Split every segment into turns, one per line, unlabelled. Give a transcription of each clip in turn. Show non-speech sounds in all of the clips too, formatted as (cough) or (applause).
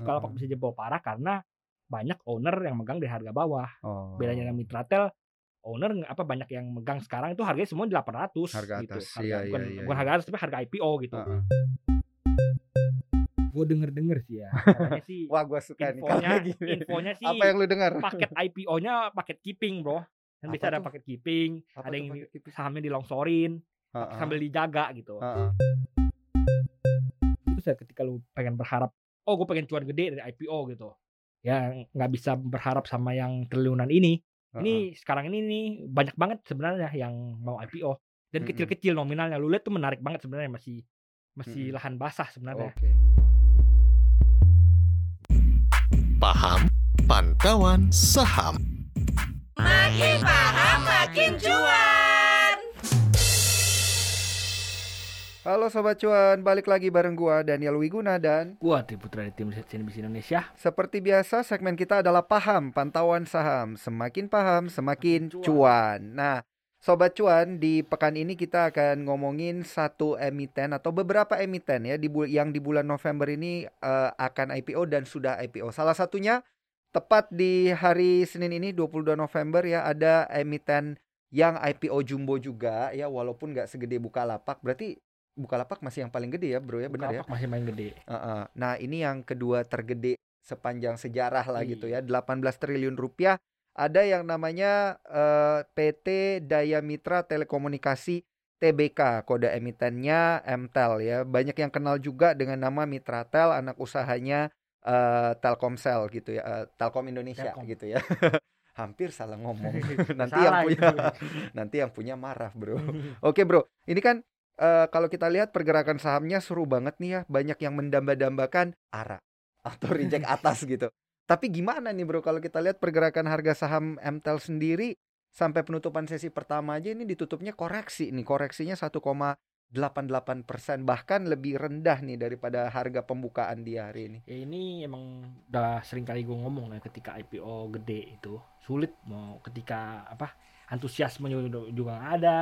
Bukalapak bisa jebol parah karena banyak owner yang megang di harga bawah.
Oh.
Bedanya dengan Mitratel owner apa banyak yang megang sekarang itu harganya semua di 800
Harga
gitu.
atas,
Harga,
iya,
bukan,
iya, iya,
bukan
iya.
harga atas tapi harga IPO gitu.
Heeh.
Gue denger-denger sih ya. Katanya sih
Wah, gua suka nih
infonya,
kalau gini.
infonya sih
Apa yang lu dengar?
paket IPO-nya paket keeping, Bro. Kan
Apa
bisa ada
tuh?
paket keeping,
Apa
ada yang
keeping?
sahamnya dilongsorin
Heeh.
sambil dijaga gitu.
Heeh.
Itu saya ketika lu pengen berharap, oh gue pengen cuan gede dari IPO gitu. Ya nggak bisa berharap sama yang triliunan ini.
Heeh.
Ini sekarang ini nih banyak banget sebenarnya yang mau IPO dan
Mm-mm.
kecil-kecil nominalnya. Lu lihat tuh menarik banget sebenarnya masih masih
Mm-mm.
lahan basah sebenarnya.
Oke.
Paham Pantauan Saham.
Makin paham makin cuan.
Halo sobat cuan, balik lagi bareng gua Daniel Wiguna dan
Gua Tri Putra dari tim CNBC Indonesia.
seperti biasa segmen kita adalah paham pantauan saham. Semakin paham, semakin
Cuan.
cuan. Nah, sobat cuan di pekan ini kita akan ngomongin satu emiten atau beberapa emiten ya di yang di bulan November ini eh, akan IPO dan sudah IPO. Salah satunya tepat di hari Senin ini 22 November ya ada emiten yang IPO jumbo juga ya walaupun nggak segede Bukalapak. Berarti Bukalapak masih yang paling gede ya, Bro ya, benar ya?
Bukalapak masih main gede.
Heeh. Nah, ini yang kedua tergede sepanjang sejarah lah gitu ya.
Iya.
18 triliun rupiah. Ada yang namanya eh, PT Daya Mitra Telekomunikasi TBK, kode emitennya MTEL ya. Banyak yang kenal juga dengan nama Mitratel, anak usahanya eh, Telkomsel gitu ya, eh, Telkom Indonesia
Telkom.
gitu ya. (laughs) Hampir salah ngomong. (laughs) nanti yang
Salah
punya
itu. (laughs)
nanti yang punya marah, Bro. Oke bro, ini kan eh, kalau kita lihat pergerakan sahamnya seru banget nih ya, banyak yang mendamba-dambakan ARA atau (laughs) reject atas gitu. Tapi gimana nih bro kalau kita lihat pergerakan harga saham MTEL sendiri sampai penutupan sesi pertama aja ini ditutupnya koreksi nih, koreksinya 1,88 persen bahkan lebih rendah nih daripada harga pembukaan di hari ini.
Ya ini emang udah sering kali gue ngomong ya ketika IPO gede itu sulit mau ketika apa antusiasme juga juga nggak ada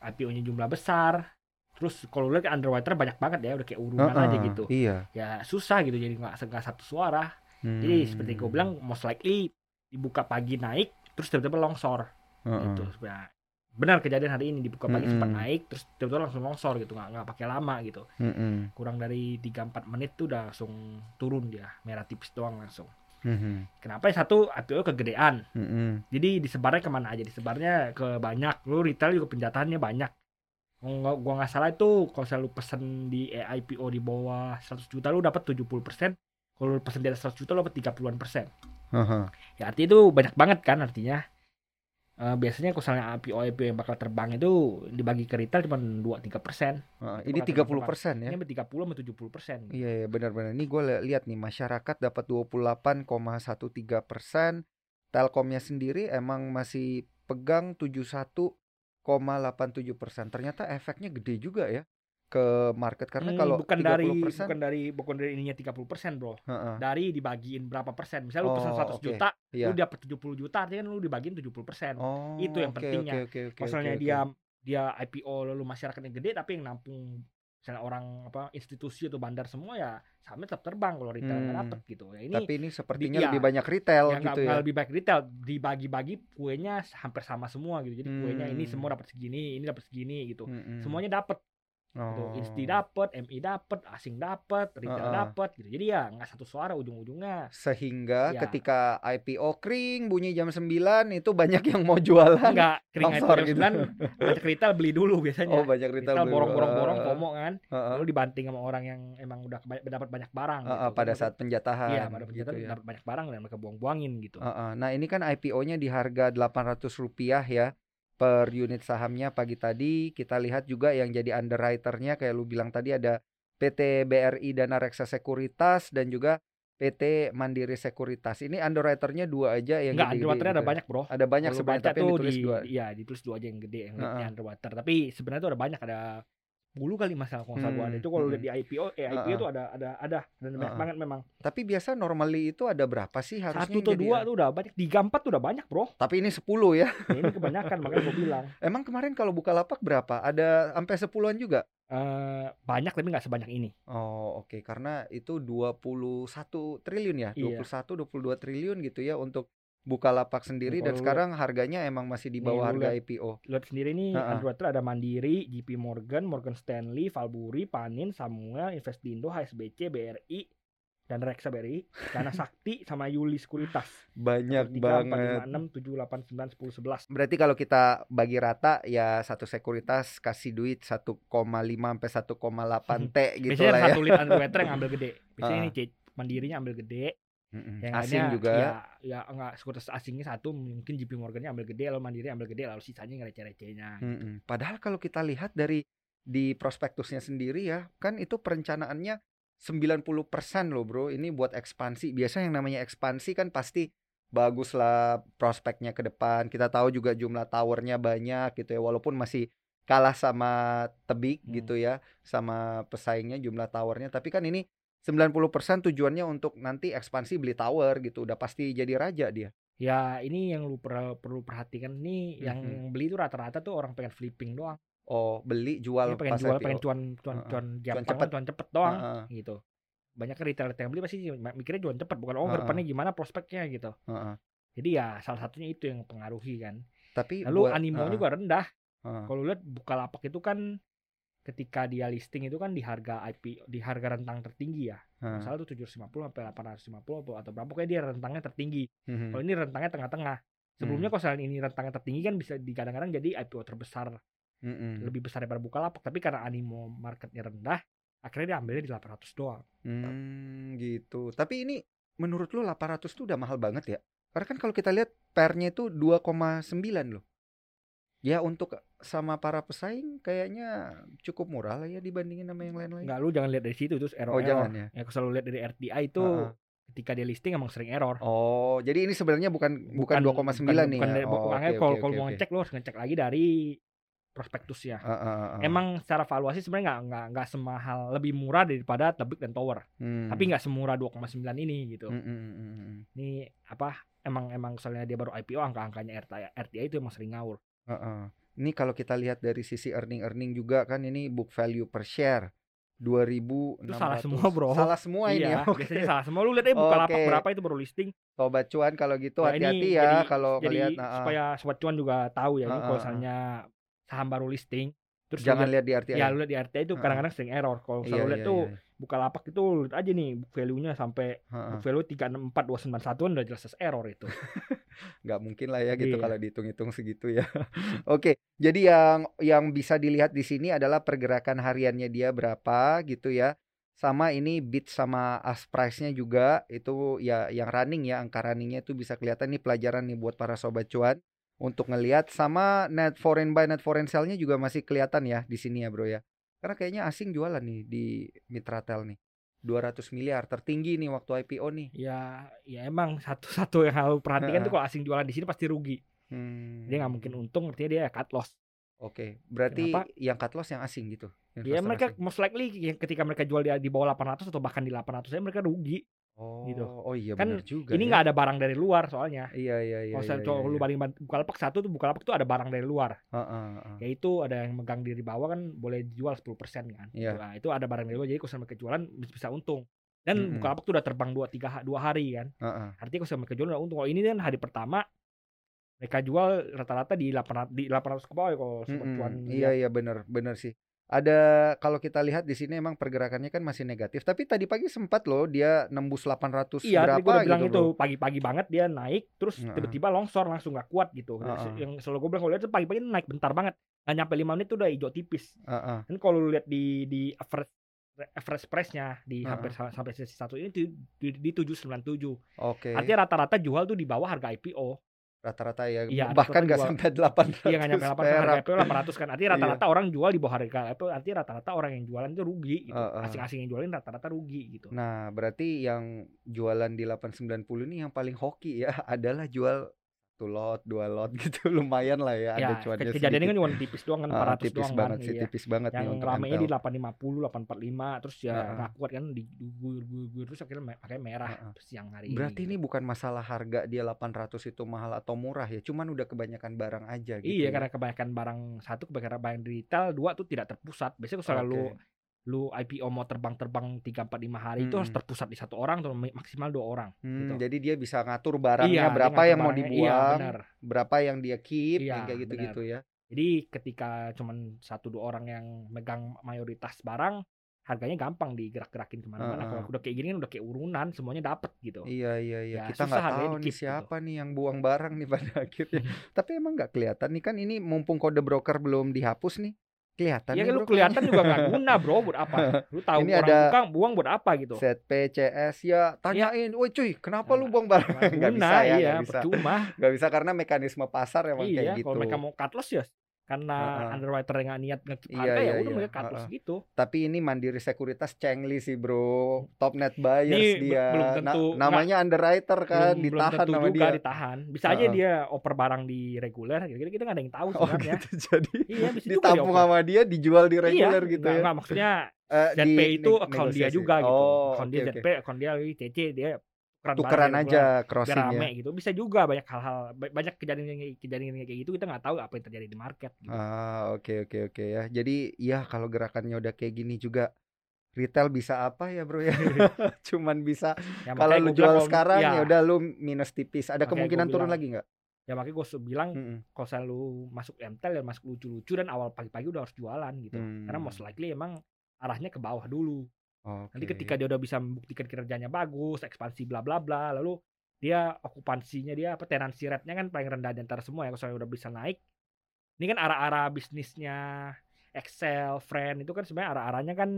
IPO-nya jumlah besar terus kalau lihat underwriter banyak banget ya udah kayak urunan aja
Heeh,
gitu
Iya.
ya susah gitu jadi nggak nggak satu suara jadi seperti gue
Hmm.
bilang most likely dibuka pagi naik terus tiba-tiba longsor
Heeh.
gitu sebenarnya benar kejadian hari ini dibuka pagi sempat
Mm-mm.
naik terus tiba-tiba langsung longsor gitu nggak nggak pakai lama gitu
Mm-mm.
kurang dari 3-4 menit tuh udah langsung turun dia merah tipis doang langsung
Mhm.
kenapa yang satu IPO kegedean.
Mm-mm.
jadi disebarnya ke mana aja? Disebarnya ke banyak. Lu retail juga penjatahannya banyak. Nggak, gua nggak salah itu kalau saya lu pesen di IPO di bawah 100 juta lu dapat 70 persen. Kalau lu pesen di atas 100 juta lu dapat 30-an persen.
Heeh.
ya artinya itu banyak banget kan artinya Eh, biasanya kalau misalnya IPO IPO yang bakal terbang itu dibagi ke retail cuma 2-3 persen
Heeh, Ini 30
terbang.
persen ya.
ini 30 sama 70 persen
Iya, iya benar-benar. Ini gue lihat nih masyarakat dapat 28,13 persen. Telkomnya sendiri emang masih pegang 71,87 persen. Ternyata efeknya gede juga ya ke market karena
Hmm,
kalau
bukan
30
dari
persen,
bukan dari bukan dari ininya 30 persen bro
Heeh,
dari dibagiin berapa persen misalnya lu pesen
Oh,
100
oke.
juta
iya.
lu dapat 70 juta artinya kan lu dibagiin 70 persen
Oh,
itu yang
oke,
pentingnya.
oke, oke, oke,
misalnya
oke,
dia
oke.
dia IPO lalu masyarakatnya gede tapi yang nampung misalnya orang apa institusi atau bandar semua ya sahamnya tetap terbang kalau retail
Hmm.
dapet gitu ya ini
Tapi ini sepertinya
iya.
lebih banyak retail
yang
gitu ya.
lebih baik retail dibagi-bagi kuenya hampir sama semua gitu jadi kuenya ini
Hmm.
semua dapat segini ini dapat segini gitu
Mm-mm.
semuanya dapat gitu.
Oh.
Insti dapat, MI dapat, asing dapat, retail
Heeh.
dapat gitu. Jadi ya nggak satu suara ujung-ujungnya.
Sehingga
Ya.
ketika IPO kring bunyi jam 9 itu banyak yang mau jualan.
Enggak, kering
Longsor
IPO
gitu.
kan banyak retail beli dulu biasanya.
Oh, banyak retail
retail
beli.
borong-borong-borong FOMO kan.
Heeh.
Lalu dibanting sama orang yang emang udah dapat banyak barang
Heeh,
gitu.
pada saat penjatahan
Iya, pada penjatahan
gitu ya.
dapat banyak barang dan mereka buang-buangin gitu.
Heeh. Nah ini kan IPO-nya di harga 800 rupiah ya per unit sahamnya pagi tadi kita lihat juga yang jadi underwriter-nya kayak lu bilang tadi ada PT BRI Dana Reksa Sekuritas dan juga PT Mandiri Sekuritas ini underwriter-nya dua aja yang
Enggak,
gede-gede
underwater ada
gitu ya.
banyak, Bro.
ada banyak
Kalau
sebenarnya tapi yang ditulis
di,
dua
Iya, ditulis dua aja yang gede yang
Heeh.
yang underwater. Tapi sebenarnya tuh ada banyak ada kali masalah kalau gua ada
Hmm,
itu kalau
hmm.
di IPO eh IPO
Heeh.
itu ada ada ada dan banyak
Heeh.
banget memang
Tapi biasa normally itu ada berapa sih harusnya
satu atau dua
ya?
tuh udah banyak tiga empat tuh udah banyak bro
Tapi ini 10 ya.
Nah, ini kebanyakan makanya gua bilang (laughs)
Emang kemarin kalau buka lapak berapa? Ada sampai 10-an juga?
eh banyak tapi nggak sebanyak ini
Oh, oke. Karena itu 21 triliun ya.
Iya.
21 22 triliun gitu ya untuk buka lapak sendiri dan
kalau lu
sekarang harganya emang masih di bawah harga
lihat.
IPO.
lihat sendiri nih
Heeh.
underwriter ada Mandiri, JP Morgan, Morgan Stanley, Valburi, Panin, Samuel, Investindo, HSBC, BRI, dan Reksa BRI, Dana Sakti sama Yuli Sekuritas.
Banyak
3, 4,
banget.
5, 6, 7, 8, 9, 10, 11.
Berarti kalau kita bagi rata ya satu sekuritas kasih duit 1,5 sampai 1,8 T (laughs) gitu
Biasanya
lah ya.
satu lead underwriter yang ambil gede. Biasanya
Heeh.
ini Mandirinya ambil gede,
Mm-mm.
yang
Asing
lainnya
juga.
Ya, ya enggak sekuritas asingnya satu, mungkin JP Morgannya ambil gede, lalu Mandiri ambil gede, lalu sisanya receh-recehnya.
Mm-mm. Padahal kalau kita lihat dari di prospektusnya sendiri ya, kan itu perencanaannya 90% loh bro. Ini buat ekspansi. Biasa yang namanya ekspansi kan pasti bagus lah prospeknya ke depan. Kita tahu juga jumlah towernya banyak gitu ya. Walaupun masih kalah sama Tebik
Hmm.
gitu ya, sama pesaingnya jumlah towernya. Tapi kan ini 90% tujuannya untuk nanti ekspansi beli tower gitu. Udah pasti jadi raja dia.
Ya ini yang lu perlu, perlu perhatikan nih, yang
Mhm.
beli itu rata-rata tuh orang pengen flipping doang.
Oh, beli jual
Ini pengen
pas
jual,
IPO.
pengen cuan cuan cuan
Cuan
gampang,
cepet.
cuan cepet doang
Heeh.
gitu. Banyak retail yang beli pasti mikirnya jual cepet, bukan oh
Heeh.
ke depannya gimana prospeknya gitu.
Heeh.
Jadi ya salah satunya itu yang mempengaruhi kan.
Tapi
Lalu
buat-
animo
heeh,
juga rendah.
heeh.
Kalau lihat Bukalapak itu kan ketika dia listing itu kan di harga IP di harga rentang tertinggi ya.
Heeh.
Misalnya tuh 750 sampai 850 atau, atau berapa pokoknya dia rentangnya tertinggi.
Mhm.
Kalau ini rentangnya tengah-tengah. Sebelumnya
Hmm.
kalau misalnya ini rentangnya tertinggi kan bisa di kadang-kadang jadi IPO terbesar
Mm-mm.
lebih besar daripada Bukalapak tapi karena animo marketnya rendah akhirnya dia ambilnya di 800 doang
Hmm, gitu. Tapi ini menurut lu 800 tuh udah mahal banget ya? Karena kan kalau kita lihat pernya itu 2,9 loh. Ya untuk sama para pesaing kayaknya cukup murah lah ya dibandingin sama yang lain-lain.
Enggak lu jangan lihat dari situ terus error
Oh,
error
jangan ya.
ya kalau selalu lihat dari RTI itu
Heeh.
ketika dia listing emang sering error
Oh, jadi ini sebenarnya bukan bukan, 2,9 nih
bukan
ya.
dari,
Oh, oke,
kalau kalau
oke,
mau ngecek lu harus ngecek lagi dari prospektusnya
Heeh, heeh, heeh.
emang secara valuasi sebenarnya nggak nggak nggak semahal lebih murah daripada Tebik dan Tower
Hmm.
tapi nggak semurah 2,9 ini gitu
Hmm, hmm, hmm, hmm, hmm.
ini apa emang emang misalnya dia baru IPO angka-angkanya RTI, RTI itu emang sering ngawur
Heeh. Ini kalau kita lihat dari sisi earning-earning juga kan ini book value per share 2000
Itu salah semua, bro.
Salah semua ini ya.
iya (laughs)
Oke.
biasanya salah semua lu lihat aja buka
Oke.
berapa itu baru listing
Sobat cuan kalau gitu
Ya, ini
hati-hati ya
jadi-
kalau
jadi
nah, ah.
supaya sobat cuan juga tahu ya ini
Ah,
kalau misalnya saham baru listing terus
jangan
lihat-
lihat di RTI.
ya lu lihat di RTI itu kadang-kadang sering error kalau
Iya,
lu lihat
iya,
tuh
iya.
buka lapak itu lu lihat aja nih book value-nya sampai
Heeh.
book value 364291 udah jelas error itu (laughs)
nggak mungkin lah ya gitu
Iya.
kalau dihitung-hitung segitu ya. (laughs) Oke, jadi yang yang bisa dilihat di sini adalah pergerakan hariannya dia berapa gitu ya. Sama ini bid sama ask price-nya juga itu ya yang running ya angka runningnya itu bisa kelihatan nih pelajaran nih buat para sobat cuan untuk ngelihat sama net foreign buy net foreign sell-nya juga masih kelihatan ya di sini ya bro ya. Karena kayaknya asing jualan nih di Mitratel nih. 200 miliar tertinggi nih waktu IPO nih.
ya ya emang satu-satu yang harus perhatikan tuh kalau asing jualan di sini pasti rugi
Hmm.
dia nggak mungkin untung artinya dia cut loss
Oke, berarti
Kenapa?
yang cut loss yang asing gitu.
dia
investor
mereka
asing.
most likely yang ketika mereka jual di, di bawah 800 atau bahkan di 800 ya mereka rugi
oh,
gitu.
Oh iya
Kan
benar juga.
ini
ya.
nggak ada barang dari luar soalnya
Iya iya iya.
kalau
iya, iya,
kalau lu
iya.
banding bukalapak satu tuh bukalapak tuh ada barang dari luar
Heeh, heeh.
yaitu ada yang megang di bawah kan boleh dijual 10% kan
Iya.
nah, itu ada barang dari luar jadi kalau sampai kejualan bisa, untung dan
Mm-mm.
bukalapak tuh udah terbang dua tiga dua hari kan
Heeh.
artinya kalau sampai kejualan udah untung kalau ini kan hari pertama mereka jual rata-rata di 800 di 800 ke bawah ya kalau sobat
Mm-mm.
cuan
Iya iya benar benar sih. Ada kalau kita lihat di sini emang pergerakannya kan masih negatif. Tapi tadi pagi sempat loh dia nembus 800
Iya,
berapa
gue udah bilang
gitu.
itu pagi-pagi banget dia naik, terus
Heeh.
tiba-tiba longsor langsung nggak kuat gitu.
Heeh.
Yang selalu gue bilang kalau lihat tuh pagi-pagi naik bentar banget, nggak nyampe 5 menit tuh udah hijau tipis.
Heeh.
Dan kalau lu lihat di di average average price-nya di
Heeh.
hampir sa- sampai sesi satu ini di, di, di 797.
Oke.
Artinya rata-rata jual tuh di bawah harga IPO.
Rata-rata ya
Iya,
bahkan nggak
rata-rata
sampai 800
Iya nggak nyampe 800 harga
perak.
IPO 800 kan. Artinya
Iya.
rata-rata orang jual di bawah harga IPO. Artinya rata-rata orang yang jualan itu rugi gitu.
Heeh.
Asing-asing yang jualin rata-rata rugi gitu.
Nah, berarti yang jualan di 890 ini yang paling hoki ya (laughs) adalah jual satu lot, dua lot (laughs) gitu lumayan lah ya, ada
ya
cuannya
ke- kejadiannya kan cuma tipis doang kan
Ah,
400
tipis
doang
banget
kan
sih,
iya.
tipis banget nih
yang
untuk
ramenya di 850 845 terus ya
Heeh.
nggak kuat kan di guyur guyur guyur terus akhirnya pakai merah
Heeh.
siang hari
Berarti
gitu.
ini bukan masalah harga dia 800 itu mahal atau murah ya, cuman udah kebanyakan barang aja gitu.
Iya
ya.
karena kebanyakan barang satu kebanyakan barang retail dua tuh tidak terpusat. Biasanya kalau lu
Oke.
Lu IPO mau terbang-terbang 3 4 5 hari itu harus
Mm-mm.
terpusat di satu orang atau maksimal dua orang.
Hmm,
gitu.
jadi dia bisa ngatur barangnya
Iya,
berapa yang mau
barangnya.
dibuang,
Iya, benar.
berapa yang dia keep,
Iya,
yang kayak gitu-gitu ya.
Jadi ketika cuman satu dua orang yang megang mayoritas barang, harganya gampang digerak-gerakin ke mana-mana.
Heeh.
Kalau udah kayak gini kan udah kayak urunan, semuanya dapet gitu.
Iya iya iya.
Ya,
Kita nggak tahu nih
gitu.
siapa nih yang buang barang nih pada (laughs) akhirnya. (laughs) Tapi emang nggak kelihatan nih kan ini mumpung kode broker belum dihapus nih. Kelihatan
Iya
nih
lu
bro
kelihatan juga nggak guna bro buat apa? (laughs) Lu tahu
Ini
orang
ada-
buang buat apa gitu?
Set PCS ya tanyain, woi cuy, kenapa lu
Nggak-
buang barang?
Nggak (laughs)
bisa ya,
iya,
nggak bisa.
percuma.
Nggak bisa karena mekanisme pasar emang
iya,
kayak gitu.
kalau mereka mau cut loss ya karena
Heeh.
underwriter yang nggak niat ngekip
Iya,
harga
iya,
ya udah
iya.
mereka cut loss
Heeh.
gitu.
Tapi ini Mandiri Sekuritas Cengli sih bro, top net buyers
Ini
dia.
belum
Na-
tentu,
namanya underwriter kan,
belum, belum
ditahan
tentu
sama
juga
dia.
ditahan. Bisa aja
Heeh.
dia oper barang di reguler gitu. Kita nggak ada yang tahu
Oh
sebenarnya.
gitu, (laughs) jadi
Iya,
ditampung
dioper.
sama dia, dijual di reguler
iya,
gitu
nggak,
ya.
nggak, maksudnya
Eh, di
ZP itu
neg-
account dia juga gitu.
Oh,
account
oke,
dia. ZP, account dia CC dia tukeran
aja crossing ya.
rame gitu. Bisa juga banyak hal-hal ba- banyak kejadian kejadian kayak gitu kita nggak tahu apa yang terjadi di market gitu.
Ah, oke oke oke ya. Jadi ya kalau gerakannya udah kayak gini juga retail bisa apa ya, Bro ya? (laughs) (laughs) Cuman bisa
Ya,
kalau lu jual
bilang kalau-
sekarang
ya,
ya udah lu minus tipis. Ada kemungkinan turun
bilang,
lagi nggak?
ya makanya gue bilang
Mm-mm.
kalau saya lu masuk MTEL ya masuk lucu-lucu dan awal pagi-pagi udah harus jualan gitu. Karena
Hmm.
most likely emang arahnya ke bawah dulu. Nanti
Oke.
ketika dia udah bisa membuktikan kinerjanya bagus, ekspansi bla bla bla, lalu dia okupansinya dia apa tenancy rate-nya kan paling rendah di antara semua ya kalau udah bisa naik. Ini kan arah-arah bisnisnya Excel, Friend itu kan sebenarnya arah-arahnya kan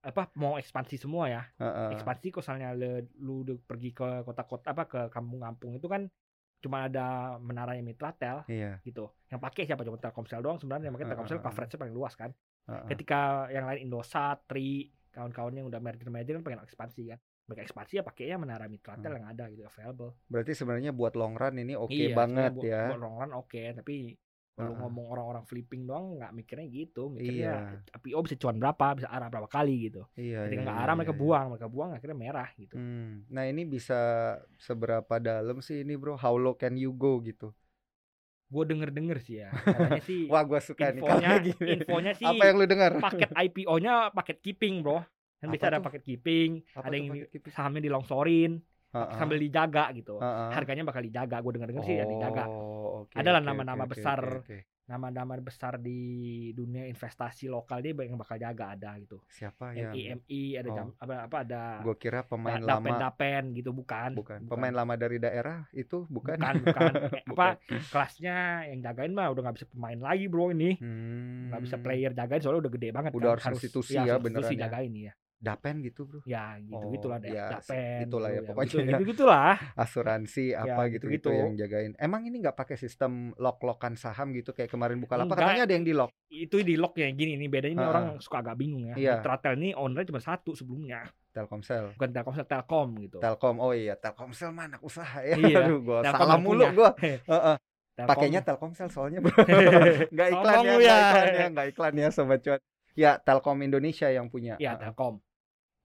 apa mau ekspansi semua ya.
Heeh.
Ekspansi kalau misalnya lu udah pergi ke kota-kota apa ke kampung-kampung itu kan cuma ada menaranya Mitratel
Iya.
gitu. Yang pakai siapa cuma Telkomsel doang sebenarnya makanya Telkomsel
Heeh.
coverage-nya paling luas kan.
heeh.
Ketika yang lain Indosat, Tri, kawan-kawan yang udah merger-merger kan pengen ekspansi kan. Mereka ekspansi ya pakainya menara Mitratel
Hmm.
yang ada gitu available.
Berarti sebenarnya buat long run ini oke
Iya,
banget
buat,
ya.
Buat long run oke, tapi kalau
Heeh.
ngomong orang-orang flipping doang nggak mikirnya gitu. Mikirnya
Iya.
IPO bisa cuan berapa, bisa arah berapa kali gitu.
Iya.
Ketika
iya,
nggak
iya,
arah mereka
iya.
buang, mereka buang akhirnya merah gitu.
Hmm. Nah ini bisa seberapa dalam sih ini bro? How low can you go gitu?
Gue denger-denger sih ya. Katanya sih (laughs)
Wah gua suka nih
infonya,
kalau gini.
infonya sih
Apa yang lu dengar?
paket IPO-nya paket keeping bro. Kan bisa ada paket keeping,
Apa
ada yang
keeping?
sahamnya dilongsorin,
Heeh.
sambil dijaga gitu.
Heeh.
Harganya bakal dijaga. Gue denger-denger sih ya dijaga.
Oh, oke,
Adalah nama-nama
oke, oke,
besar.
oke, oke.
Nama-nama besar di dunia investasi lokal dia yang bakal jaga ada gitu.
Siapa yang?
MIMI ada
Oh.
jam, apa apa ada
Gue kira pemain
da-
lama.
dapen-dapen gitu bukan.
Bukan. Pemain lama dari daerah itu bukan.
Bukan, bukan. (laughs) Eh, apa kelasnya yang jagain mah udah nggak bisa pemain lagi bro ini.
Hmm.
Nggak bisa player jagain soalnya udah gede banget
Udah
kan.
harus institusi
iya,
ya
institusi
beneran ya.
jagain ya.
Dapen gitu bro.
Ya gitu
Oh,
gitulah deh.
ya,
dapen.
itulah ya,
gitu,
pokoknya
gitu, (laughs)
ya.
gitulah.
Asuransi apa gitu gitu
gitu-gitu.
yang jagain. Emang ini nggak pakai sistem lock-lockan saham gitu kayak kemarin Bukalapak
Enggak.
katanya ada yang di lock.
Itu di lock ya gini ini bedanya ini orang suka agak bingung ya.
Iya.
Tratel ini ownernya cuma satu sebelumnya.
Telkomsel.
Bukan Telkomsel, Telkom gitu.
Telkom. Oh iya, Telkomsel mah anak usaha ya.
Iya,
Aduh, gua
Telkom
salah mulu gua. (laughs) Heeh. Pakainya Telkomsel soalnya bro. (laughs) Nggak iklan ya, nggak
ya.
iklan ya, iklan ya sobat cuan. Ya, Telkom Indonesia yang punya.
Ya. Telkom.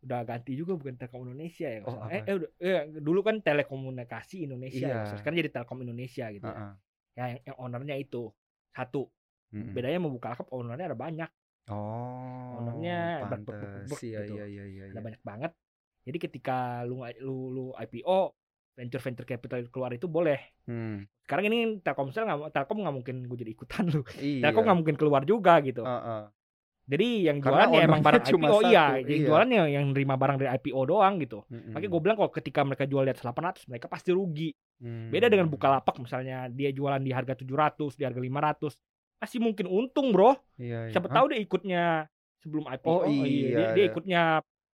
Udah ganti juga bukan Telkom Indonesia ya.
Oh,
eh,
apa?
eh, udah, eh, dulu kan Telekomunikasi Indonesia
Iya.
ya. Sekarang jadi Telkom Indonesia gitu. ya.
Heeh.
Ya, yang, yang ownernya itu satu.
Mm-mm.
Bedanya mau Bukalapak ownernya ada banyak.
Oh.
Ownernya
pantes.
ber-
Iya,
gitu.
iya, iya, iya.
Ada
iya.
banyak banget. Jadi ketika lu lu, lu IPO venture venture capital keluar itu boleh.
Hmm.
Sekarang ini Telkomsel nggak Telkom nggak mungkin gue jadi ikutan lu.
Iya.
Telkom nggak mungkin keluar juga gitu.
Heeh.
Jadi yang jualan ya emang barang IPO iya,
satu,
yang
iya.
jualan ya yang nerima barang dari IPO doang gitu.
Mm-mm.
Makanya gue bilang kalau ketika mereka jual di atas 800 mereka pasti rugi.
Hmm.
Beda dengan Bukalapak misalnya dia jualan di harga 700, di harga 500, masih mungkin untung, Bro.
Iya, iya.
Siapa tahu dia ikutnya sebelum IPO.
Oh,
dia,
iya,
dia
iya.
ikutnya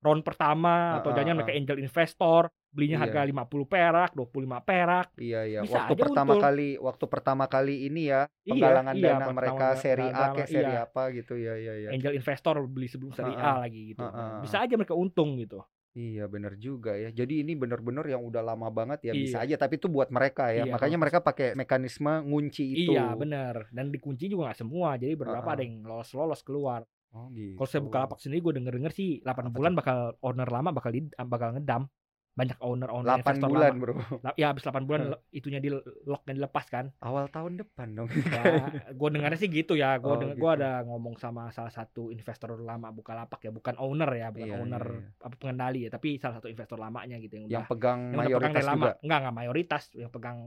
round pertama
Ah,
atau jangan
ah.
mereka angel investor, belinya
Iya.
harga 50 perak, 25 perak.
Iya iya.
Bisa
waktu pertama
untung.
kali waktu pertama kali ini ya
Iya,
penggalangan
iya,
dana
pertama
mereka seri A ke seri
iya.
apa gitu ya ya ya.
Angel investor beli sebelum seri
Ah, ah.
A lagi gitu.
Ah, ah.
Bisa aja mereka untung gitu.
Iya bener juga ya. Jadi ini bener-bener yang udah lama banget ya bisa
Iya.
aja. Tapi itu buat mereka ya.
Iya,
Makanya mereka pakai mekanisme ngunci itu.
Iya bener dan dikunci juga nggak semua jadi beberapa
Heeh.
ada yang lolos-lolos keluar
Oh gitu.
kalau saya buka lapak sendiri gue denger denger sih 8
Apa
bulan bakal owner lama bakal di, bakal ngedam banyak owner owner
8
investor
bulan
lama
bro.
Ya habis 8 bulan itunya di lock dan dilepas kan
Awal tahun depan dong.
ya gue dengarnya sih gitu ya gue
Oh,
denger
gitu.
gua ada ngomong sama salah satu investor lama buka lapak ya bukan owner ya bukan
Iya, iya,
owner
iya.
apa pengendali ya tapi salah satu investor lamanya gitu yang udah
yang pegang
yang udah pegang
mayoritas
dari lama
juga.
enggak enggak mayoritas yang pegang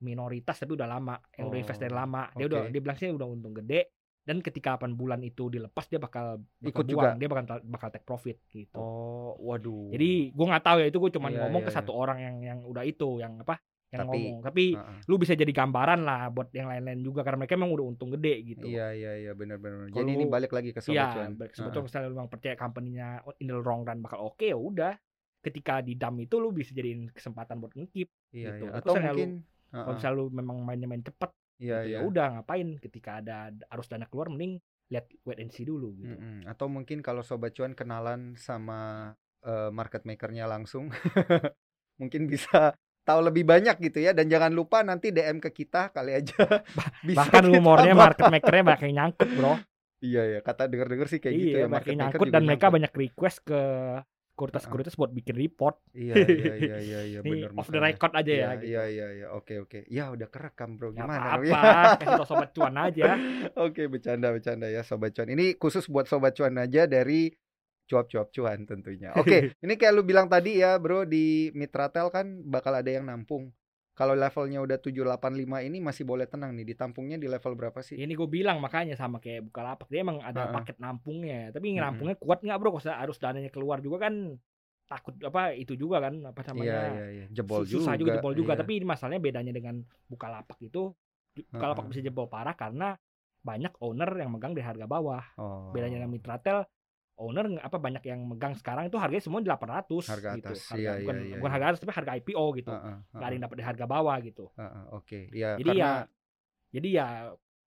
minoritas tapi udah lama yang udah invest dari
Oh,
lama dia udah
oke.
dia bilang sih udah untung gede dan ketika 8 bulan itu dilepas dia bakal, bakal
Ikut
buang,
juga?
dia bakal bakal take profit gitu
Oh, waduh.
jadi gua nggak tahu ya itu gue cuman
Iya,
ngomong
iya,
ke
iya.
satu orang yang yang udah itu yang apa yang
Tapi-
ngomong tapi
Heeh.
lu bisa jadi gambaran lah buat yang lain-lain juga karena mereka emang udah untung gede gitu
Iya iya iya benar benar.
Kalau
Jadi ini balik lagi ke sobat
Iya,
cuan.
baik.
Heeh.
sebetulnya misalnya lu memang percaya company-nya in the long run bakal oke ya udah. Ketika di dam itu lu bisa jadiin kesempatan buat ngekip.
Iya
gitu.
iya. Atau
misalnya lu-
mungkin
Kalau
heeh.
misalnya lu memang mainnya main cepet,
Iya
gitu,
iya.
ya udah ngapain? Ketika ada arus dana keluar, mending lihat wait and see dulu gitu.
Mm-mm. Atau mungkin kalau sobat cuan kenalan sama eh, market makernya langsung, (laughs) mungkin bisa tahu lebih banyak gitu ya. Dan jangan lupa nanti DM ke kita kali aja. (laughs) bisa
Bahkan
bahas.
market makernya banyak yang nyangkut bro.
Iya ya. Kata denger-denger sih kayak gitu
iya,
ya.
banyak
Market maker
nyangkut dan mereka
nyangkut.
banyak request ke sekuritas-sekuritas buat bikin report.
Iya (laughs) iya iya iya iya
Ini
benar.
off the record aja ya.
Iya
gitu.
iya iya iya. Oke oke. Ya udah kerekam bro. Gimana dong ya?
apa-apa, (laughs) (laughs) kasih tau sobat cuan aja.
Oke, bercanda-bercanda ya sobat cuan. Ini khusus buat sobat cuan aja dari cuap-cuap cuan tentunya. Oke, ini kayak lu bilang tadi ya, Bro, di Mitratel kan bakal ada yang nampung. Kalau levelnya udah 785 ini masih boleh tenang nih. Ditampungnya di level berapa sih?
Ini gue bilang makanya sama kayak Bukalapak dia emang ada
Heeh.
paket nampungnya, tapi
Mm-mm.
nampungnya kuat nggak bro? Kalau harus dananya keluar juga kan takut apa itu juga kan apa
Iya,
namanya
iya, iya. Jebol
su- susah juga, jebol juga.
iya.
Tapi ini masalahnya bedanya dengan Bukalapak itu Bukalapak
Heeh.
bisa jebol parah karena banyak owner yang megang di harga bawah.
oh,
Bedanya dengan Mitratel owner apa banyak yang megang sekarang itu harganya semua 800
Harga
gitu.
atas,
Harga,
iya,
bukan,
iya, iya,
bukan
iya.
harga atas tapi harga IPO gitu.
Heeh,
Nggak ada yang dapat di harga bawah gitu.
heeh, Oke, ya
Jadi
karena
ya jadi ya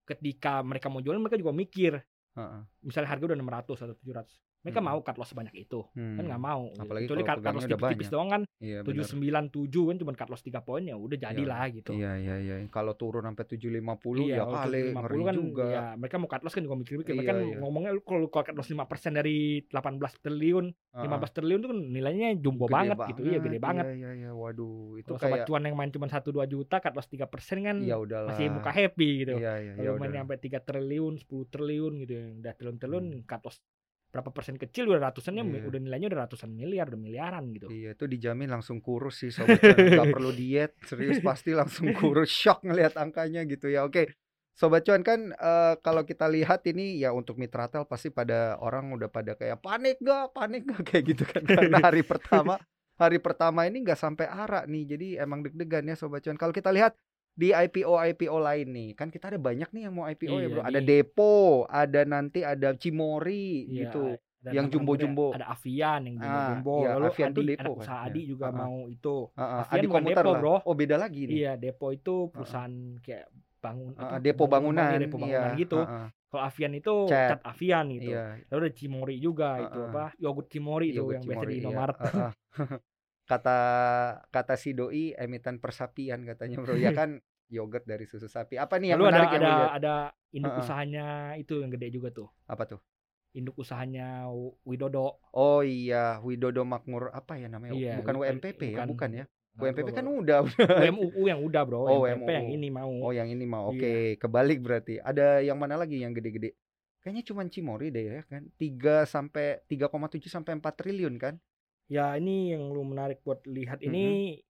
ketika mereka mau jualan mereka juga mikir
heeh,
misalnya harga udah 600 atau 700 mereka
Hmm.
mau cut loss sebanyak itu kan
hmm,
nggak mau.
Apalagi
kecuali
kalau
cut, cut loss tipis-tipis doang kan
Iya, benar.
797 kan cuma cut loss 3 poin ya udah jadilah gitu
Iya, iya, iya. Kalau turun sampai 750
iya
ya kali
750
ngeri
kan
juga.
ya mereka mau cut loss kan juga mikir-mikir
Iya,
mereka kan
iya.
ngomongnya lu kalau cut loss 5% dari 18 triliun
Heeh.
15 triliun itu kan nilainya jumbo
Gede
banget, gitu iya gede banget
Iya, iya, iya. Waduh, itu
kalau
kayak
cuan yang main cuma 1 2 juta cut loss 3% kan
ya udahlah.
masih muka happy gitu
Iya, iya, ya
kalau main sampai 3 triliun 10 triliun gitu yang udah triliun-triliun
Hmm.
cut loss berapa persen kecil udah ratusannya
Iya.
udah nilainya udah ratusan miliar udah miliaran gitu
Iya, itu dijamin langsung kurus sih sobat cuan. Nggak (laughs) perlu diet, serius pasti langsung kurus. Shock ngelihat angkanya gitu ya. Oke. Sobat cuan kan eh, kalau kita lihat ini ya untuk Mitratel pasti pada orang udah pada kayak panik gak, panik gak kayak gitu kan (laughs) karena hari pertama hari pertama ini nggak sampai arak nih. Jadi emang deg-degan ya sobat cuan. Kalau kita lihat di IPO IPO lain nih, kan kita ada banyak nih yang mau IPO ya
Iya,
bro. Ada
nih.
Depo, ada nanti ada Cimori
Iya,
gitu.
ada
yang jumbo-jumbo.
ada Avian yang jumbo
Ah,
jumbo
iya,
lalu
Avian
Adi,
Depo
anak
kan,
usaha
ya.
Adi juga
Ah, ah.
mau itu
Heeh,
Avian
Adi
bukan Depo,
lah.
bro.
Oh beda lagi nih.
iya Depo itu perusahaan kayak bangun apa,
depo bangunan,
iya, depo bangunan
iya,
gitu
heeh,
kalau Avian itu
Cat.
cat Avian gitu
Iya,
lalu ada Cimori juga itu
Heeh.
apa yogurt Cimori itu yang biasa di
iya,
Indomaret. (laughs)
kata kata si doi emiten persapian katanya bro. Ya (laughs) kan yogurt dari susu sapi. Apa nih yang
lalu ada
menarik yang
ada
lu lihat?
ada induk
Heeh.
usahanya itu yang gede juga tuh.
Apa tuh?
Induk usahanya Widodo.
Oh iya Widodo Makmur apa ya namanya?
Iya,
bukan
bukan-
WMPP ya?
bukan-
bukan ya? WMPP kan udah
WMUU yang udah bro.
Oh,
WMPP yang ini mau.
Oh yang ini mah oke
Iya.
kebalik berarti. Ada yang mana lagi yang gede-gede? Kayaknya cuma Cimori deh ya kan? 3 sampai 3,7 sampai 4 triliun kan
Ya ini yang lu menarik buat lihat ini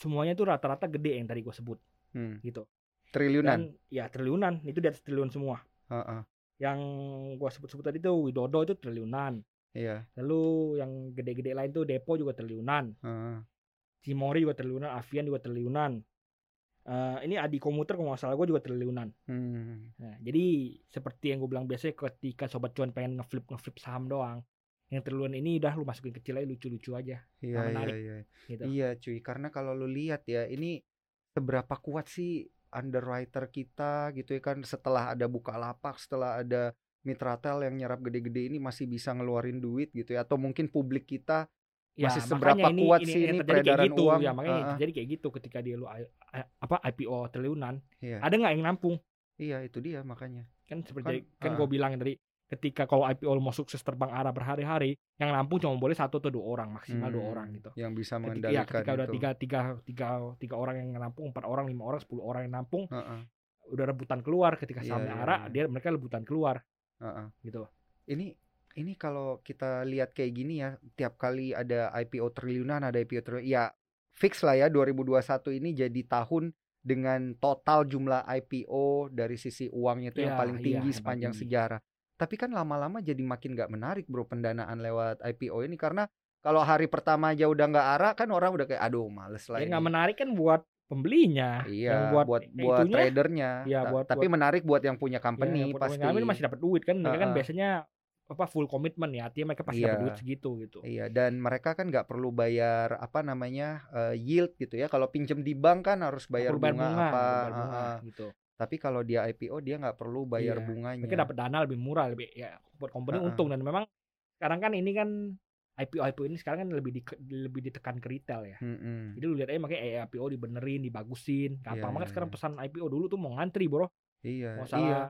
semuanya tuh rata-rata gede yang tadi gue sebut
Hmm,
gitu.
triliunan
Dan ya triliunan itu di atas triliun semua.
Heeh,
Yang gua sebut-sebut tadi tuh Widodo itu triliunan.
iya
Lalu yang gede-gede lain tuh Depo juga triliunan.
heeh.
Cimori juga triliunan, Avian juga triliunan. Eh, ini Adi Komuter kalau nggak salah gue juga triliunan.
Hmm.
Nah, jadi seperti yang gue bilang biasanya ketika sobat cuan pengen ngeflip ngeflip saham doang, yang triliunan ini udah lu masukin kecil aja lucu-lucu aja
Iya, iya,
menarik.
iya.
gitu.
Iya cuy, karena kalau lu lihat ya ini seberapa kuat sih underwriter kita gitu ya kan setelah ada Bukalapak, setelah ada Mitratel yang nyerap gede-gede ini masih bisa ngeluarin duit gitu ya atau mungkin publik kita
Ya,
Masih seberapa
ini,
kuat
ini,
sih ini peredaran
gitu.
uang?
Ya makanya
Heeh.
jadi kayak gitu ketika dia lu apa IPO triliunan,
Iya.
ada nggak yang nampung?
Iya, itu dia makanya.
Kan seperti
Kan,
kan,
heeh.
gue bilang tadi ketika kalau IPO mau sukses terbang arah berhari-hari, yang nampung cuma boleh satu atau dua orang maksimal dua
Hmm,
orang gitu.
Yang bisa
Ketika, ya,
mengendalikan
ketika udah
itu.
tiga, tiga, tiga, tiga orang yang nampung, empat orang, lima orang, sepuluh orang yang nampung,
Heeh,
udah rebutan keluar ketika
Iya,
sahamnya
iya,
arah,
iya.
dia mereka rebutan keluar
heeh.
gitu.
Ini ini kalau kita lihat kayak gini ya, tiap kali ada IPO triliunan, ada IPO triliunan, ya fix lah ya 2021 ini jadi tahun dengan total jumlah IPO dari sisi uangnya itu yang
Iya,
paling
iya,
tinggi
yang
sepanjang
paling tinggi.
sejarah. Tapi kan lama-lama jadi makin nggak menarik bro pendanaan lewat IPO ini karena kalau hari pertama aja udah nggak arah kan orang udah kayak aduh males lah
Ya
ini.
nggak menarik kan buat pembelinya,
Iya,
yang
buat
buat,
buat,
itunya,
tradernya.
Iya,
Ta-
buat-
tapi
buat-
menarik buat yang punya
ya,
company
yang buat
pasti.
kami masih dapat duit kan, mereka kan
Heeh.
biasanya apa full komitmen ya, artinya mereka pasti dapat
Iya.
duit segitu gitu.
Iya, dan mereka kan nggak perlu bayar apa namanya eh, yield gitu ya. Kalau pinjem di bank kan harus bayar bunga,
bunga,
apa.
bunga,
heeh.
gitu.
Tapi kalau dia IPO dia nggak perlu bayar
Iya,
bunganya.
Mereka dapat dana lebih murah, lebih ya buat company
Heeh.
untung dan memang sekarang kan ini kan IPO IPO ini sekarang kan lebih di, lebih ditekan ke retail ya.
Mm-mm.
Jadi lu lihat aja makanya eh, IPO dibenerin, dibagusin. Gampang
Iya,
banget
iya,
sekarang
iya.
pesan IPO dulu tuh mau ngantri, Bro.
Iya,
Mau
iya.
salah salah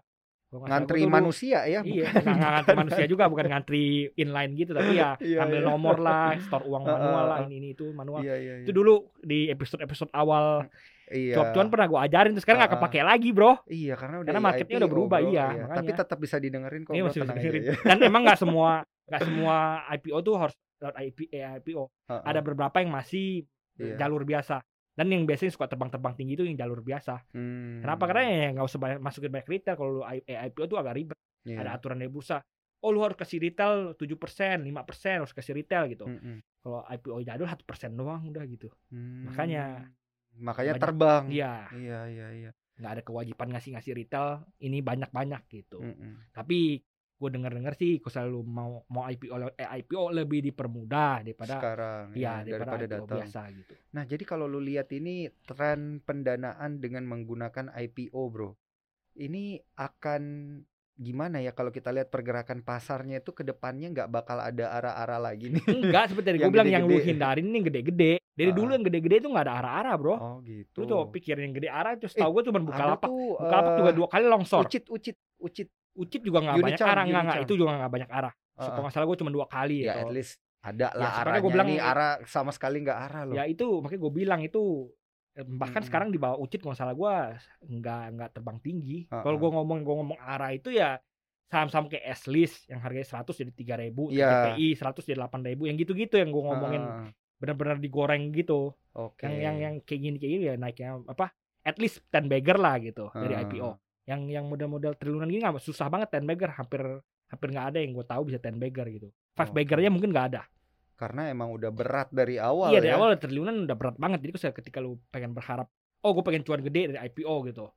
Ngantri
dulu-
manusia ya,
Iya,
bukan
ngantri manusia juga, bukan ngantri inline gitu, tapi ya
Iya,
ambil
iya.
nomor lah, store uang manual lah, ini ini itu manual.
Iya, iya,
Itu
iya.
dulu di episode-episode awal
Iya.
cuap-cuan pernah gue ajarin tuh sekarang nggak
Heeh.
kepake lagi, Bro.
Iya, karena udah
Karena marketnya udah
IPO,
berubah,
bro.
iya,
Tapi
makanya.
tetap bisa didengerin kok, bro,
masih
tenang aja
dengerin.
ya.
Dan emang nggak (laughs) semua nggak semua IPO tuh harus lewat IP, eh, IPO.
Heeh.
Ada beberapa yang masih
Iya.
jalur biasa. Dan yang biasanya suka terbang-terbang tinggi itu yang jalur biasa.
Hmm.
Kenapa? Karena ya nggak usah banyak, masukin banyak retail. Kalau lu I- eh, IPO tuh agak ribet.
Iya.
Ada aturan dari bursa. Oh lu harus kasih retail 7%, 5% harus kasih retail gitu.
Mm-mm.
Kalau IPO jadul 1% doang udah gitu.
Hmm.
Makanya-
makanya
banyak-
terbang.
Iya,
Iya, iya, iya.
nggak ada kewajiban ngasih-ngasih retail ini banyak-banyak gitu.
Mm-mm.
Tapi gue denger-denger sih kalau selalu mau mau IPO eh, IPO lebih dipermudah daripada
Sekarang
iya
ya,
daripada,
daripada
IPO
datang.
biasa gitu.
Nah, jadi kalau lu lihat ini tren pendanaan dengan menggunakan IPO, Bro. Ini akan gimana ya kalau kita lihat pergerakan pasarnya itu ke depannya nggak bakal ada arah-arah lagi nih. (laughs)
Enggak seperti (laughs) gue
Yang
bilang yang lu hindarin ini gede-gede. Dari
Ah.
dulu yang gede-gede itu nggak ada arah-arah bro.
Oh, gitu.
Lu coba pikirin yang gede arah terus tahu gue cuma buka lapak.
tuh
Buka lapak
eh,
juga dua kali longsor.
Ucit, ucit, ucit.
Ucit juga nggak banyak arah, nggak nggak itu juga nggak banyak arah. So,
Uh-uh.
Kalau nggak salah gue cuma dua kali
Ya,
ya.
at least ada
Ya,
lah
makanya
arahnya.
gua bilang-
Ini arah sama sekali nggak arah loh.
Ya itu makanya gue bilang itu bahkan
Mm-mm.
sekarang di bawah Ucit kalau salah gue nggak nggak terbang tinggi.
Uh-uh.
Kalau gue ngomong gue ngomong arah itu ya saham-saham kayak S-list yang harganya 100 jadi 3000,
Iya.
TPI 100 jadi 8000, yang gitu-gitu yang gue ngomongin
Heeh.
benar-benar digoreng gitu.
Oke.
Yang yang yang kayak gini kayak gini ya naiknya apa? At least 10 bagger lah gitu dari
Heeh.
IPO. Yang yang model-model triliunan gini nggak susah banget 10 bagger, hampir hampir nggak ada yang gue tahu bisa 10 bagger gitu. Five
Oke.
baggernya mungkin nggak ada.
Karena emang udah berat dari awal
iya dari
ya.
awal triliunan udah berat banget. Jadi ketika- ketika lu pengen berharap, oh gue pengen cuan gede dari IPO gitu,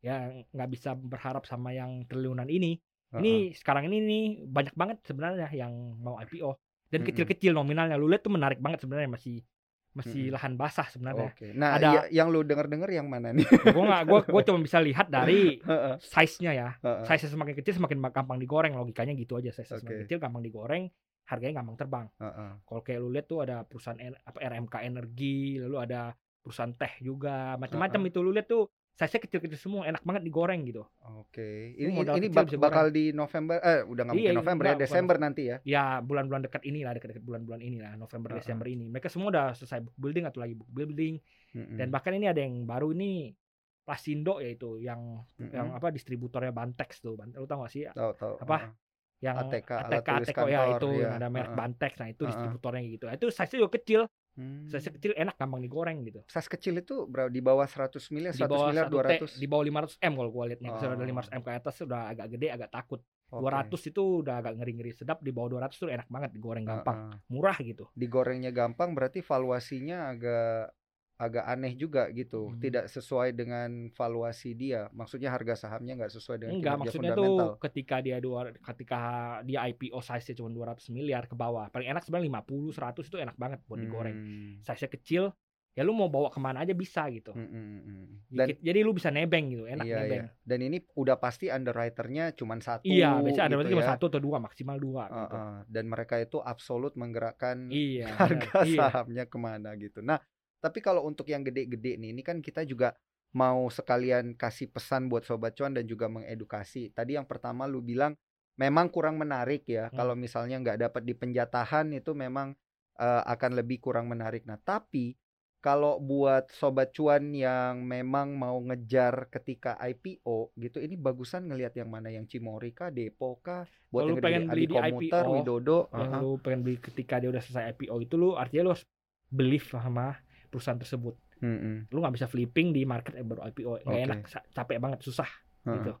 ya nggak bisa berharap sama yang triliunan ini.
Heeh.
Ini sekarang ini nih banyak banget sebenarnya yang mau IPO dan kecil-kecil nominalnya. Lu lihat tuh menarik banget sebenarnya masih masih
Mm-mm.
lahan basah sebenarnya.
Oke. Nah,
Ada-
iya, yang lu denger-denger yang mana nih? (laughs)
gue nggak gue gue cuma bisa lihat dari size-nya ya. Size semakin kecil semakin gampang digoreng logikanya gitu aja. Size semakin
Oke.
kecil gampang digoreng, harganya gampang terbang.
Heeh.
Kalau kayak lu lihat tuh ada perusahaan apa RMK Energi, lalu ada perusahaan teh juga, macam-macam itu lu lihat tuh size-nya kecil-kecil semua, enak banget digoreng gitu.
Oke.
Ini
Ini ini bak- bakal di November eh udah nggak
Iya,
mungkin
iya,
November ya,
bukan
Desember nanti ya.
Ya bulan-bulan dekat ini lah, dekat-dekat bulan-bulan ini lah, November
Heeh.
Desember ini. Mereka semua udah selesai book building atau lagi book building.
Mm-mm.
Dan bahkan ini ada yang baru ini Plasindo yaitu yang
Mm-mm.
yang apa distributornya Bantex tuh. Bantex, lu tau gak sih?
tahu tahu.
apa?
heeh.
Yang
ATK,
ATK, ATK, ya
kantor,
itu
iya.
yang ada merek
Heeh.
Bantex. Nah, itu
Heeh.
distributornya gitu. Itu size-nya juga kecil.
Hmm.
Size kecil enak gampang digoreng gitu.
Size kecil itu berapa di bawah 100 miliar,
Di
100
bawah
miliar,
1 T,
200.
di bawah 500 M kalau gua. Kalau udah
Oh.
500 M ke atas udah agak gede, agak takut.
Oke.
200 itu udah agak ngeri-ngeri sedap. Di bawah 200 tuh enak banget digoreng gampang.
Heeh.
Murah gitu.
Digorengnya gampang berarti valuasinya agak agak aneh juga gitu.
Hmm.
Tidak sesuai dengan valuasi dia. Maksudnya harga sahamnya nggak sesuai dengan
Enggak,
kinerja
maksudnya
fundamental.
tuh ketika dia dua ketika dia IPO size-nya cuma 200 miliar ke bawah. Paling enak sebenarnya 50, 100 itu enak banget buat digoreng.
Hmm.
Size-nya kecil, ya lu mau bawa ke mana aja bisa gitu.
Mm, mm, mm.
Jadi-
Dan
Jadi lu bisa nebeng gitu, enak
iya,
nebeng.
iya. Dan ini udah pasti underwriternya cuma satu
Iya, biasanya ada
gitu
berarti cuma
ya.
satu atau dua maksimal dua
Uh,
gitu.
uh. Dan mereka itu absolut menggerakkan
Iya, (laughs)
harga
benar. Iya.
sahamnya ke mana gitu. Nah, tapi kalau untuk yang gede-gede nih, ini kan kita juga mau sekalian kasih pesan buat sobat cuan dan juga mengedukasi. Tadi yang pertama lu bilang memang kurang menarik ya.
Hmm.
Kalau misalnya nggak dapat di penjatahan itu memang eh, akan lebih kurang menarik. Nah, tapi kalau buat sobat cuan yang memang mau ngejar ketika IPO gitu, ini bagusan ngelihat yang mana yang Cimori kah, Depo kah, buat
Kalau
yang
lu pengen beli di
Komuter,
IPO,
Widodo,
Yang
aha.
lu pengen beli ketika dia udah selesai IPO itu lu artinya lu harus believe sama perusahaan tersebut.
Mm-mm.
Lu nggak bisa flipping di market yang baru IPO. Nggak
Oke.
enak, capek banget, susah
Heeh.
gitu.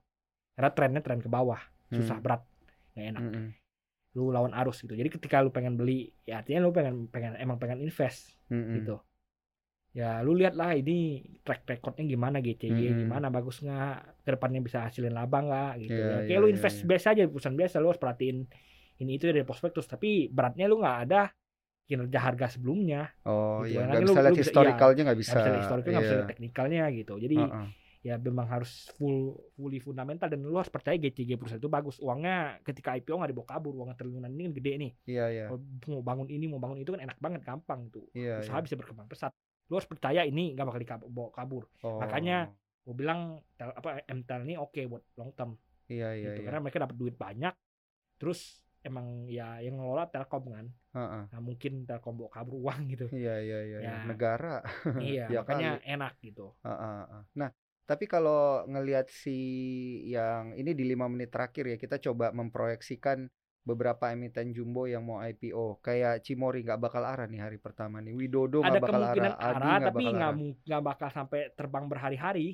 Karena trennya tren ke bawah, susah
Hmm.
berat, nggak enak.
Mm-mm.
Lu lawan arus gitu. Jadi ketika lu pengen beli, ya artinya lu pengen pengen emang pengen invest
Mm-mm.
gitu. Ya lu lihat lah ini track recordnya gimana GCG
Mm-mm.
gimana bagus nggak ke depannya bisa hasilin laba nggak gitu
Iya,
ya kayak
iya,
lu
iya,
invest
iya.
biasa aja perusahaan biasa lu harus perhatiin ini itu dari prospektus tapi beratnya lu nggak ada kinerja harga sebelumnya
Oh
Gitu
iya, nggak bisa
lu-
lihat
lu bisa-
historicalnya nggak
nggak
bisa.
bisa lihat historical nggak bisa
Iya.
lihat teknikalnya gitu jadi
Heeh.
ya memang harus full fully fundamental dan lu harus percaya GCG perusahaan itu bagus uangnya ketika IPO nggak dibawa kabur uang triliunan ini kan gede nih
Iya iya.
Kalau mau bangun ini mau bangun itu kan enak banget gampang tuh
Iya,
usaha
iya.
bisa berkembang pesat lu harus percaya ini nggak bakal dibawa kabur
Oh.
makanya gue bilang tel- apa MTEL ini oke buat long term
Iya iya
gitu
iya.
karena mereka dapat duit banyak terus emang ya yang ngelola Telkom kan
Heeh.
nah mungkin Telkom bawa kabur uang gitu
Iya iya iya. iya.
Ya.
Negara. (laughs)
iya
Ya
makanya enak gitu
heeh. Nah, tapi kalau ngelihat si yang ini di lima menit terakhir ya kita coba memproyeksikan beberapa emiten jumbo yang mau IPO kayak Cimori nggak bakal arah nih hari pertama nih Widodo nggak bakal
kemungkinan
arah Adi
arah
nggak
tapi
bakal
nggak
arah
nggak bakal sampai terbang berhari-hari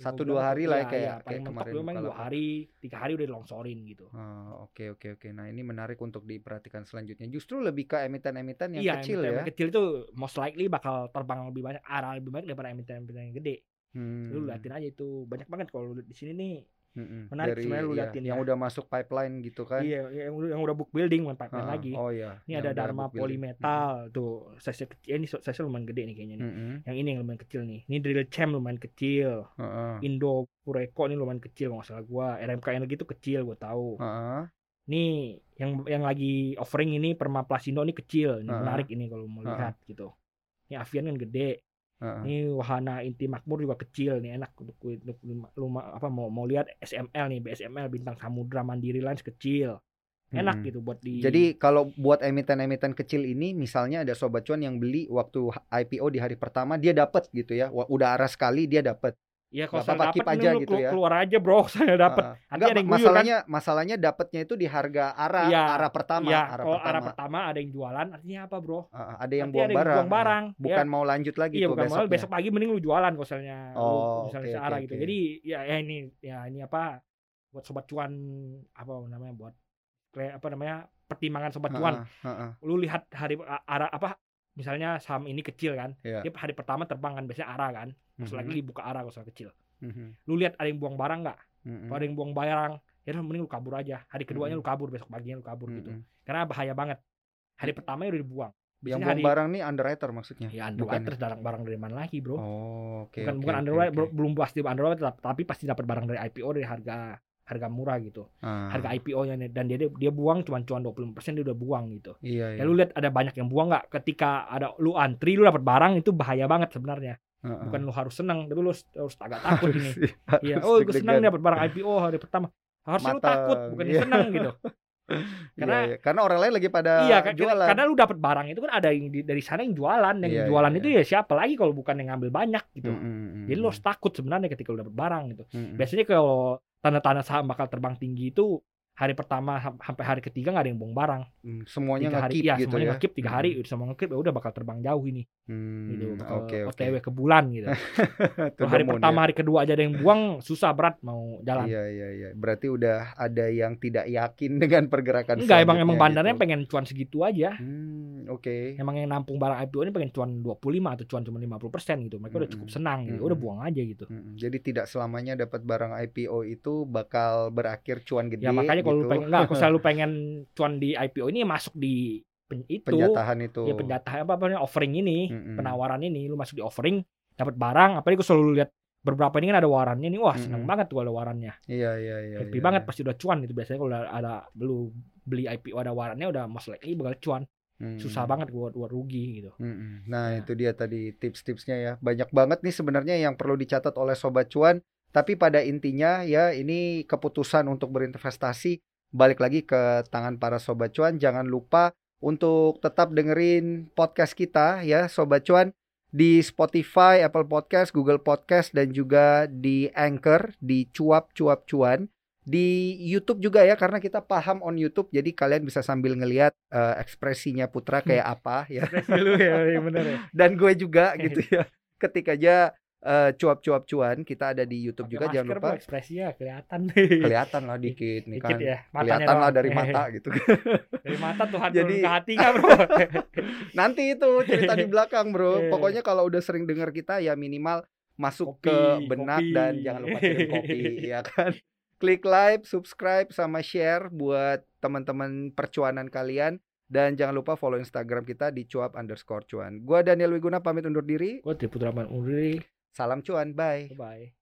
Satu, dua hari
tuh,
lah ya, kayak-
iya,
kayak kemarin
main dua hari tiga hari udah longsorin gitu
Oh, oke oke oke. Nah, ini menarik untuk diperhatikan selanjutnya. Justru lebih ke emiten-emiten yang
iya
kecil
emiten
ya.
kecil itu most likely bakal terbang lebih banyak arah lebih banyak daripada emiten-emiten yang gede
Hmm.
lu liatin aja itu banyak banget kalau di sini nih
Mm-mm.
menarik
Dari-
sebenarnya lu
iya,
liatin
yang
ya.
udah masuk pipeline gitu kan.
Iya, yang, udah- yang udah book building bukan pipeline
Ah,
lagi.
Oh iya.
Ini
yang
ada Dharma. Polymetal tuh, size kecil ini size lumayan gede nih kayaknya nih.
Mm-mm.
Yang ini yang lumayan kecil nih. Ini Drill Champ lumayan kecil.
Heeh.
Indo Pureko ini lumayan kecil kalau salah gua. RMK Energi itu kecil gua tahu.
Heeh.
Nih yang yang lagi offering ini Perma Plasindo ini kecil, ini
Ah.
menarik ini kalau mau
Ah.
lihat gitu. Ini Avian kan gede.
Heeh.
Ini Wahana Inti Makmur juga kecil nih enak untuk untuk, lu apa mau mau lihat SML nih BSML Bintang Samudra Mandiri Lines kecil. Enak
Mm-mm.
gitu buat di
Jadi kalau buat emiten-emiten kecil ini misalnya ada sobat cuan yang beli waktu IPO di hari pertama dia dapat gitu ya. Udah arah sekali dia dapat.
Ya kalau saya dapat
aja
lu
gitu ya.
keluar aja bro (laughs) saya dapat. Nanti
Enggak,
ada yang guyur,
masalahnya masalahnya dapatnya itu di harga arah
Iya.
arah pertama,
ya
arah
kalau
pertama.
arah pertama ada yang jualan artinya apa bro?
Heeh, ada yang buang
ada yang
barang.
buang barang.
Bukan
Ya,
mau lanjut lagi
iya
tuh
bukan
besoknya.
malah besok pagi mending lu jualan kalau misalnya lu
Oh,
misalnya
oke,
searah
oke,
gitu.
oke.
Jadi ya, ya ini ya ini apa buat sobat cuan apa namanya buat apa namanya pertimbangan sobat cuan.
Heeh, heeh.
Lu lihat hari arah apa misalnya saham ini kecil kan.
Iya.
Dia hari pertama terbang kan biasanya arah kan. Terus
Mhm.
lagi dibuka arah kalau kecil.
Mhm,
Lu lihat ada yang buang barang nggak?
mhm,
Kalau ada yang buang barang, ya udah mending lu kabur aja. Hari keduanya
Mhm.
lu kabur, besok paginya lu kabur gitu.
mhm.
Karena bahaya banget. Hari pertama udah dibuang.
Yang
Biasanya
buang
hari-
barang nih underwriter maksudnya.
Ya underwriter barang barang dari mana lagi, Bro?
Oh, oke.
bukan
oke,
bukan
oke,
underwriter, bro- belum pasti underwriter tapi pasti dapat barang dari IPO dari harga harga murah gitu.
Ah,
Harga IPO-nya dan dia dia buang cuma cuan 20% dia udah buang gitu.
Iya, iya.
Ya lu lihat ada banyak yang buang nggak ketika ada lu antri lu dapat barang itu bahaya banget sebenarnya.
Heeh.
Bukan lu harus senang, tapi lu harus, harus agak takut
Harus-
ini. (laughs)
harus
Iya, oh gue senang dapat barang IPO hari pertama. Harusnya lu takut, bukan
iya.
senang gitu. (laughs)
Iya,
Karena-
iya. karena orang lain lagi pada
iya, kan-
jualan.
karena lu dapat barang itu kan ada yang di- dari sana yang jualan, yang
Iya,
jualan
iya,
itu ya siapa lagi kalau bukan yang ngambil banyak gitu.
Mm, mm, mm,
Jadi lu harus takut sebenarnya ketika lu dapat barang gitu.
Mm, mm.
Biasanya kalau tanda-tanda saham bakal terbang tinggi itu hari pertama sam- sampai hari ketiga nggak ada yang buang barang.
Mm, semuanya
Tiga hari, iya,
gitu
semuanya
ya.
tiga
Hmm.
hari, udah semua nge-keep ya udah bakal terbang jauh ini,
Hmm,
gitu. Bakal
oke oke.
OTW ke bulan gitu. (laughs) Kalau hari pertama,
ya.
hari kedua aja ada yang buang, susah berat mau jalan.
Iya iya iya. Berarti udah ada yang tidak yakin dengan pergerakan
Enggak, emang emang
selanjutnya
bandarnya
gitu.
pengen cuan segitu aja.
Hmm, oke.
Emang yang nampung barang IPO ini pengen cuan 25 atau cuan cuma 50% gitu. Mereka udah cukup senang gitu. Udah buang aja gitu.
Mm, Jadi tidak selamanya dapat barang IPO itu bakal berakhir cuan gede
Ya makanya kalau lu
gitu.
pengen enggak, kalau selalu (laughs) pengen cuan di IPO ini masuk di pen- itu
penjatahan itu.
ya penjatahan apa namanya offering ini
Mm-mm.
penawaran ini lu masuk di offering dapat barang apalagi gue selalu lihat beberapa ini kan ada warannya nih wah seneng
Mm-mm.
banget tuh ada warannya
Iya iya iya.
happy
iya,
banget
iya.
pasti udah cuan itu biasanya kalau ada, ada lu beli IPO ada warannya udah most likely bakal cuan
Hmm.
susah banget buat buat rugi gitu.
Nah,
Ya.
itu dia tadi tips-tipsnya ya. Banyak banget nih sebenarnya yang perlu dicatat oleh sobat cuan, tapi pada intinya ya ini keputusan untuk berinvestasi balik lagi ke tangan para sobat cuan. Jangan lupa untuk tetap dengerin podcast kita ya sobat cuan di Spotify, Apple Podcast, Google Podcast dan juga di Anchor di Cuap Cuap Cuan. Di YouTube juga ya karena kita paham on YouTube jadi kalian bisa sambil ngelihat eh, ekspresinya Putra kayak apa ya
lu ya bener ya (laughs)
dan gue juga gitu (laughs) ya. Ketik aja eh, cuap-cuap cuan kita ada di YouTube juga
Pakai
jangan lupa.
ekspresinya kelihatan
Kelihatan lah (laughs) dikit nih
Dikit
kan.
ya
Kelihatan lah dari mata (laughs) gitu.
dari mata Tuhan
Jadi-
turun ke hati nggak bro (laughs)
Nanti itu cerita di belakang, Bro.
Iya.
Pokoknya kalau udah sering dengar kita ya minimal masuk
Kopi,
ke benak
kopi.
dan jangan lupa kirim kopi ya kan. Klik like, subscribe sama share buat teman-teman percuanan kalian dan jangan lupa follow Instagram kita di cuap underscore cuan. Gua Daniel Wiguna pamit undur diri.
gue Triputra Unri
Salam cuan, bye.
bye